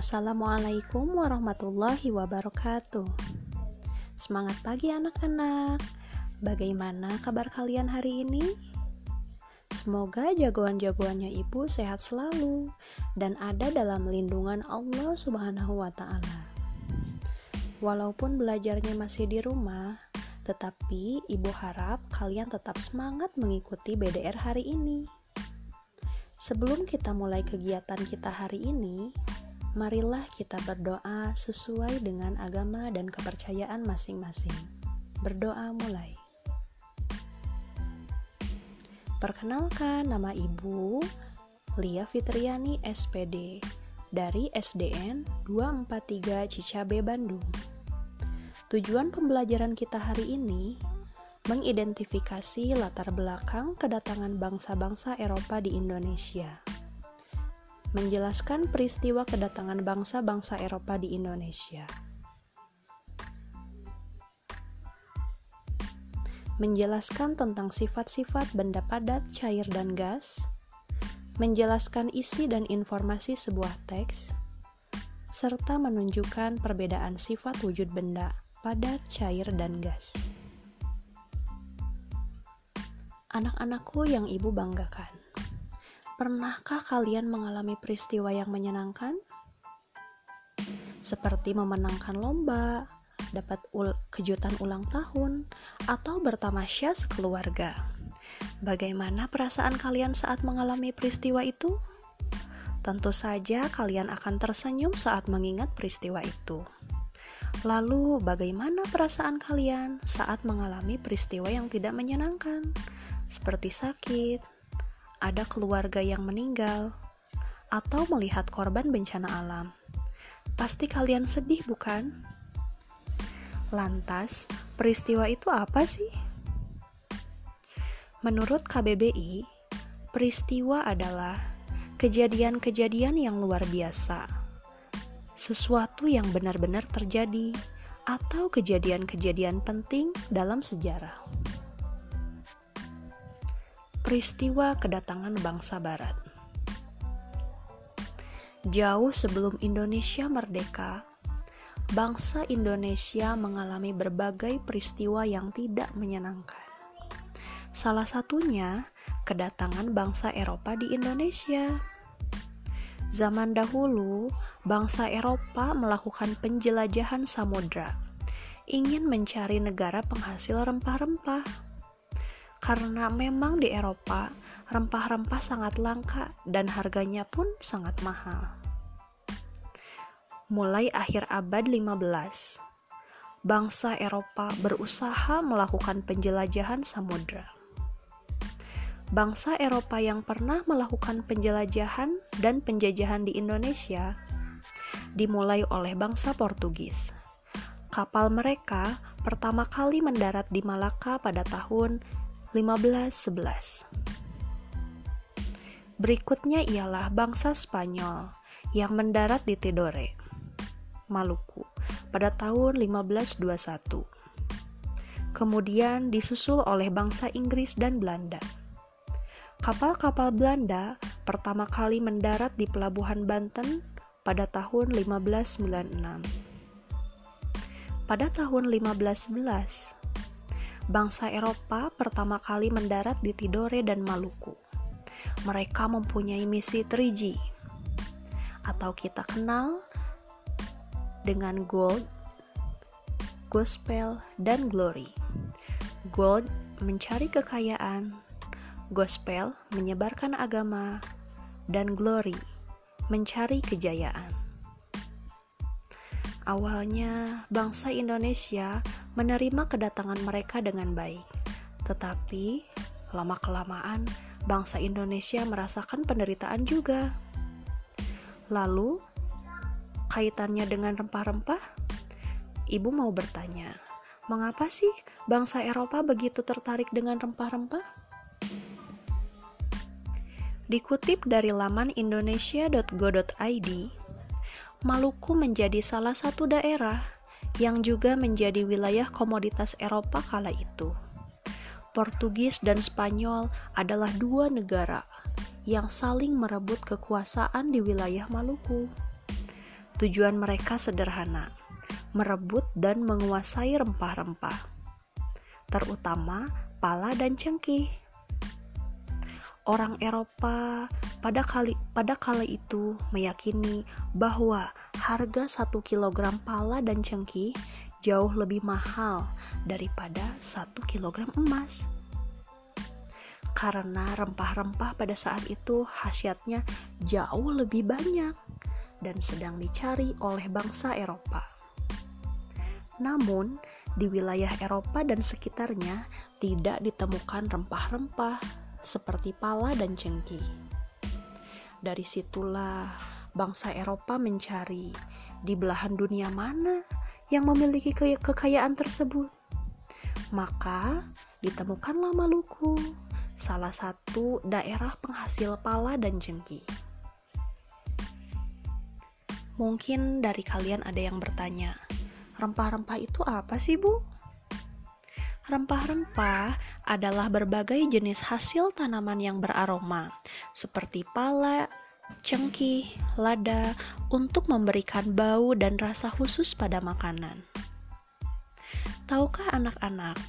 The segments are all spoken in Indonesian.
Assalamualaikum warahmatullahi wabarakatuh. Semangat pagi anak-anak. Bagaimana kabar kalian hari ini? Semoga jagoan-jagoannya ibu sehat selalu dan ada dalam lindungan Allah Subhanahu wa taala. Walaupun belajarnya masih di rumah, tetapi ibu harap kalian tetap semangat mengikuti BDR hari ini. Sebelum kita mulai kegiatan kita hari ini, marilah kita berdoa sesuai dengan agama dan kepercayaan masing-masing. Berdoa mulai. Perkenalkan nama Ibu Lia Fitriani SPD dari SDN 243 Cicabe Bandung. Tujuan pembelajaran kita hari ini mengidentifikasi latar belakang kedatangan bangsa-bangsa Eropa di Indonesia menjelaskan peristiwa kedatangan bangsa-bangsa Eropa di Indonesia. Menjelaskan tentang sifat-sifat benda padat, cair, dan gas, menjelaskan isi dan informasi sebuah teks, serta menunjukkan perbedaan sifat wujud benda padat, cair, dan gas. Anak-anakku yang ibu banggakan Pernahkah kalian mengalami peristiwa yang menyenangkan? Seperti memenangkan lomba, dapat ul kejutan ulang tahun, atau bertamasya sekeluarga. Bagaimana perasaan kalian saat mengalami peristiwa itu? Tentu saja kalian akan tersenyum saat mengingat peristiwa itu. Lalu, bagaimana perasaan kalian saat mengalami peristiwa yang tidak menyenangkan, seperti sakit, ada keluarga yang meninggal, atau melihat korban bencana alam. Pasti kalian sedih, bukan? Lantas, peristiwa itu apa sih? Menurut KBBI, peristiwa adalah kejadian-kejadian yang luar biasa, sesuatu yang benar-benar terjadi, atau kejadian-kejadian penting dalam sejarah peristiwa kedatangan bangsa Barat. Jauh sebelum Indonesia merdeka, bangsa Indonesia mengalami berbagai peristiwa yang tidak menyenangkan. Salah satunya kedatangan bangsa Eropa di Indonesia. Zaman dahulu, bangsa Eropa melakukan penjelajahan samudra, ingin mencari negara penghasil rempah-rempah karena memang di Eropa rempah-rempah sangat langka dan harganya pun sangat mahal. Mulai akhir abad 15, bangsa Eropa berusaha melakukan penjelajahan samudra. Bangsa Eropa yang pernah melakukan penjelajahan dan penjajahan di Indonesia dimulai oleh bangsa Portugis. Kapal mereka pertama kali mendarat di Malaka pada tahun 1511. Berikutnya ialah bangsa Spanyol yang mendarat di Tidore, Maluku pada tahun 1521. Kemudian disusul oleh bangsa Inggris dan Belanda. Kapal-kapal Belanda pertama kali mendarat di pelabuhan Banten pada tahun 1596. Pada tahun 1511, bangsa Eropa pertama kali mendarat di Tidore dan Maluku. Mereka mempunyai misi 3G atau kita kenal dengan gold, gospel, dan glory. Gold mencari kekayaan, gospel menyebarkan agama, dan glory mencari kejayaan. Awalnya, bangsa Indonesia menerima kedatangan mereka dengan baik, tetapi lama-kelamaan bangsa Indonesia merasakan penderitaan juga. Lalu, kaitannya dengan rempah-rempah, ibu mau bertanya, mengapa sih bangsa Eropa begitu tertarik dengan rempah-rempah? Dikutip dari laman indonesia.go.id, Maluku menjadi salah satu daerah yang juga menjadi wilayah komoditas Eropa kala itu. Portugis dan Spanyol adalah dua negara yang saling merebut kekuasaan di wilayah Maluku. Tujuan mereka sederhana, merebut dan menguasai rempah-rempah, terutama pala dan cengkih. Orang Eropa pada kali pada kala itu meyakini bahwa harga 1 kg pala dan cengkih jauh lebih mahal daripada 1 kg emas. Karena rempah-rempah pada saat itu khasiatnya jauh lebih banyak dan sedang dicari oleh bangsa Eropa. Namun, di wilayah Eropa dan sekitarnya tidak ditemukan rempah-rempah seperti pala dan cengkih. Dari situlah bangsa Eropa mencari di belahan dunia mana yang memiliki ke kekayaan tersebut. Maka ditemukanlah Maluku, salah satu daerah penghasil pala dan cengkih. Mungkin dari kalian ada yang bertanya, rempah-rempah itu apa sih, Bu? Rempah-rempah adalah berbagai jenis hasil tanaman yang beraroma, seperti pala, cengkih, lada, untuk memberikan bau dan rasa khusus pada makanan. Tahukah anak-anak,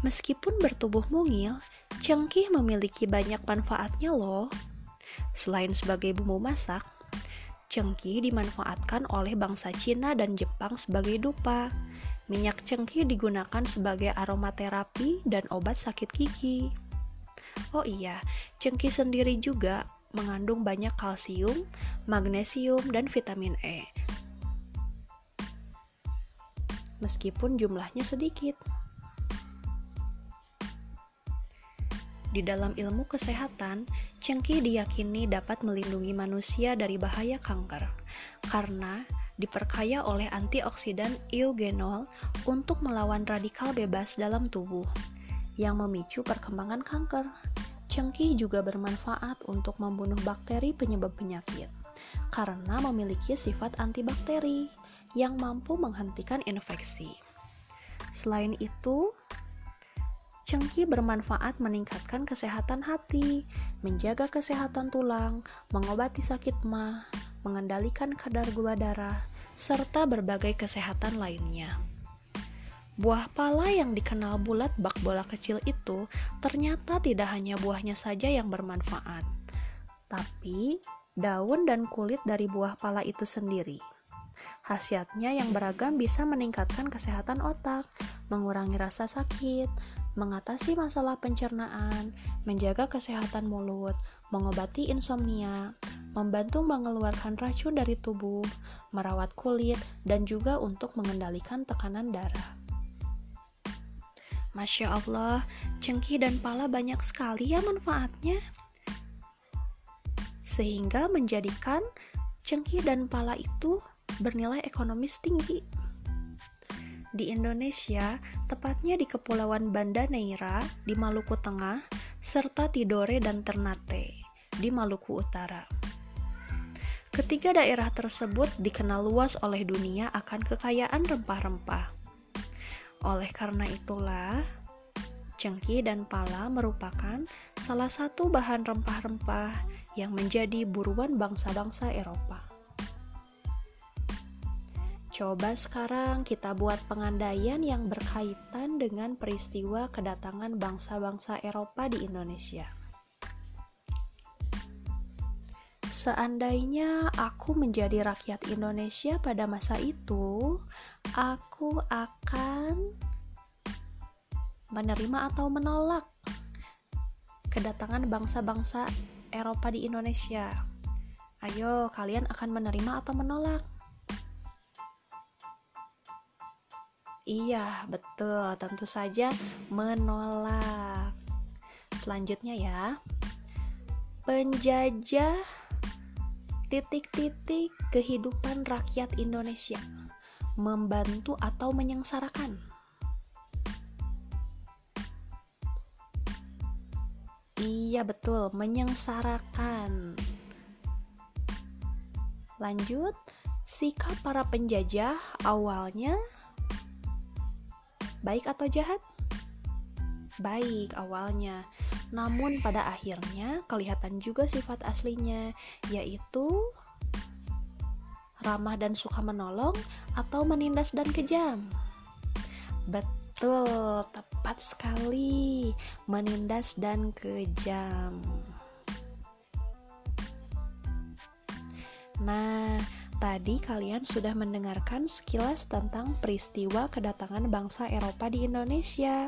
meskipun bertubuh mungil, cengkih memiliki banyak manfaatnya loh. Selain sebagai bumbu masak, Cengkih dimanfaatkan oleh bangsa Cina dan Jepang sebagai dupa. Minyak cengkih digunakan sebagai aromaterapi dan obat sakit gigi. Oh iya, cengkih sendiri juga mengandung banyak kalsium, magnesium, dan vitamin E. Meskipun jumlahnya sedikit. Di dalam ilmu kesehatan, cengkeh diyakini dapat melindungi manusia dari bahaya kanker karena diperkaya oleh antioksidan eugenol untuk melawan radikal bebas dalam tubuh yang memicu perkembangan kanker. Cengkih juga bermanfaat untuk membunuh bakteri penyebab penyakit karena memiliki sifat antibakteri yang mampu menghentikan infeksi. Selain itu, Cengki bermanfaat meningkatkan kesehatan hati, menjaga kesehatan tulang, mengobati sakit mah, mengendalikan kadar gula darah, serta berbagai kesehatan lainnya. Buah pala yang dikenal bulat bak bola kecil itu ternyata tidak hanya buahnya saja yang bermanfaat, tapi daun dan kulit dari buah pala itu sendiri. Khasiatnya yang beragam bisa meningkatkan kesehatan otak, mengurangi rasa sakit, mengatasi masalah pencernaan, menjaga kesehatan mulut, mengobati insomnia, membantu mengeluarkan racun dari tubuh, merawat kulit, dan juga untuk mengendalikan tekanan darah. Masya Allah, cengkih dan pala banyak sekali ya manfaatnya. Sehingga menjadikan cengkih dan pala itu bernilai ekonomis tinggi. Di Indonesia, tepatnya di Kepulauan Banda Neira di Maluku Tengah, serta Tidore dan Ternate di Maluku Utara. Ketiga daerah tersebut dikenal luas oleh dunia akan kekayaan rempah-rempah. Oleh karena itulah, cengkih dan pala merupakan salah satu bahan rempah-rempah yang menjadi buruan bangsa-bangsa Eropa. Coba sekarang kita buat pengandaian yang berkaitan dengan peristiwa kedatangan bangsa-bangsa Eropa di Indonesia. Seandainya aku menjadi rakyat Indonesia pada masa itu, aku akan menerima atau menolak kedatangan bangsa-bangsa Eropa di Indonesia. Ayo, kalian akan menerima atau menolak? Iya, betul. Tentu saja menolak. Selanjutnya ya. Penjajah titik-titik kehidupan rakyat Indonesia. Membantu atau menyengsarakan. Iya, betul, menyengsarakan. Lanjut, sikap para penjajah awalnya baik atau jahat? Baik awalnya, namun pada akhirnya kelihatan juga sifat aslinya, yaitu ramah dan suka menolong, atau menindas dan kejam? Betul, tepat sekali. Menindas dan kejam. Nah, tadi kalian sudah mendengarkan sekilas tentang peristiwa kedatangan bangsa Eropa di Indonesia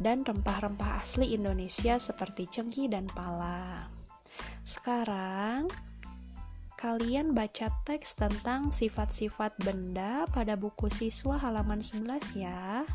dan rempah-rempah asli Indonesia seperti cengki dan pala. Sekarang, kalian baca teks tentang sifat-sifat benda pada buku siswa halaman 11 ya.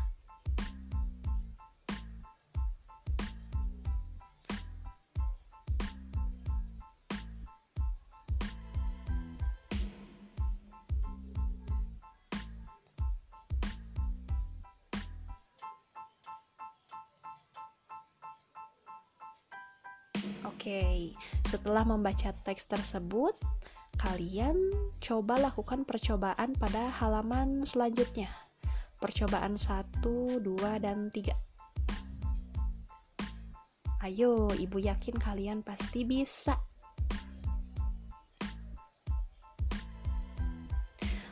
Oke, setelah membaca teks tersebut, kalian coba lakukan percobaan pada halaman selanjutnya. Percobaan 1, 2, dan 3. Ayo, ibu yakin kalian pasti bisa.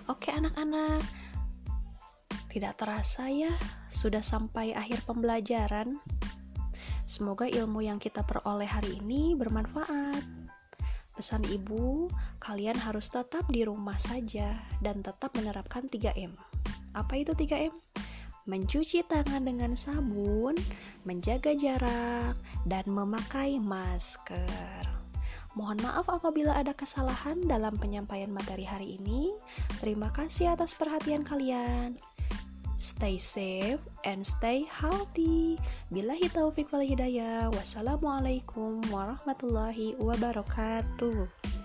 Oke anak-anak, tidak terasa ya, sudah sampai akhir pembelajaran. Semoga ilmu yang kita peroleh hari ini bermanfaat. Pesan ibu, kalian harus tetap di rumah saja dan tetap menerapkan 3M. Apa itu 3M? Mencuci tangan dengan sabun, menjaga jarak, dan memakai masker. Mohon maaf apabila ada kesalahan dalam penyampaian materi hari ini. Terima kasih atas perhatian kalian. Stay safe and stay healthy. Billahi taufik wal hidayah. Wassalamualaikum warahmatullahi wabarakatuh.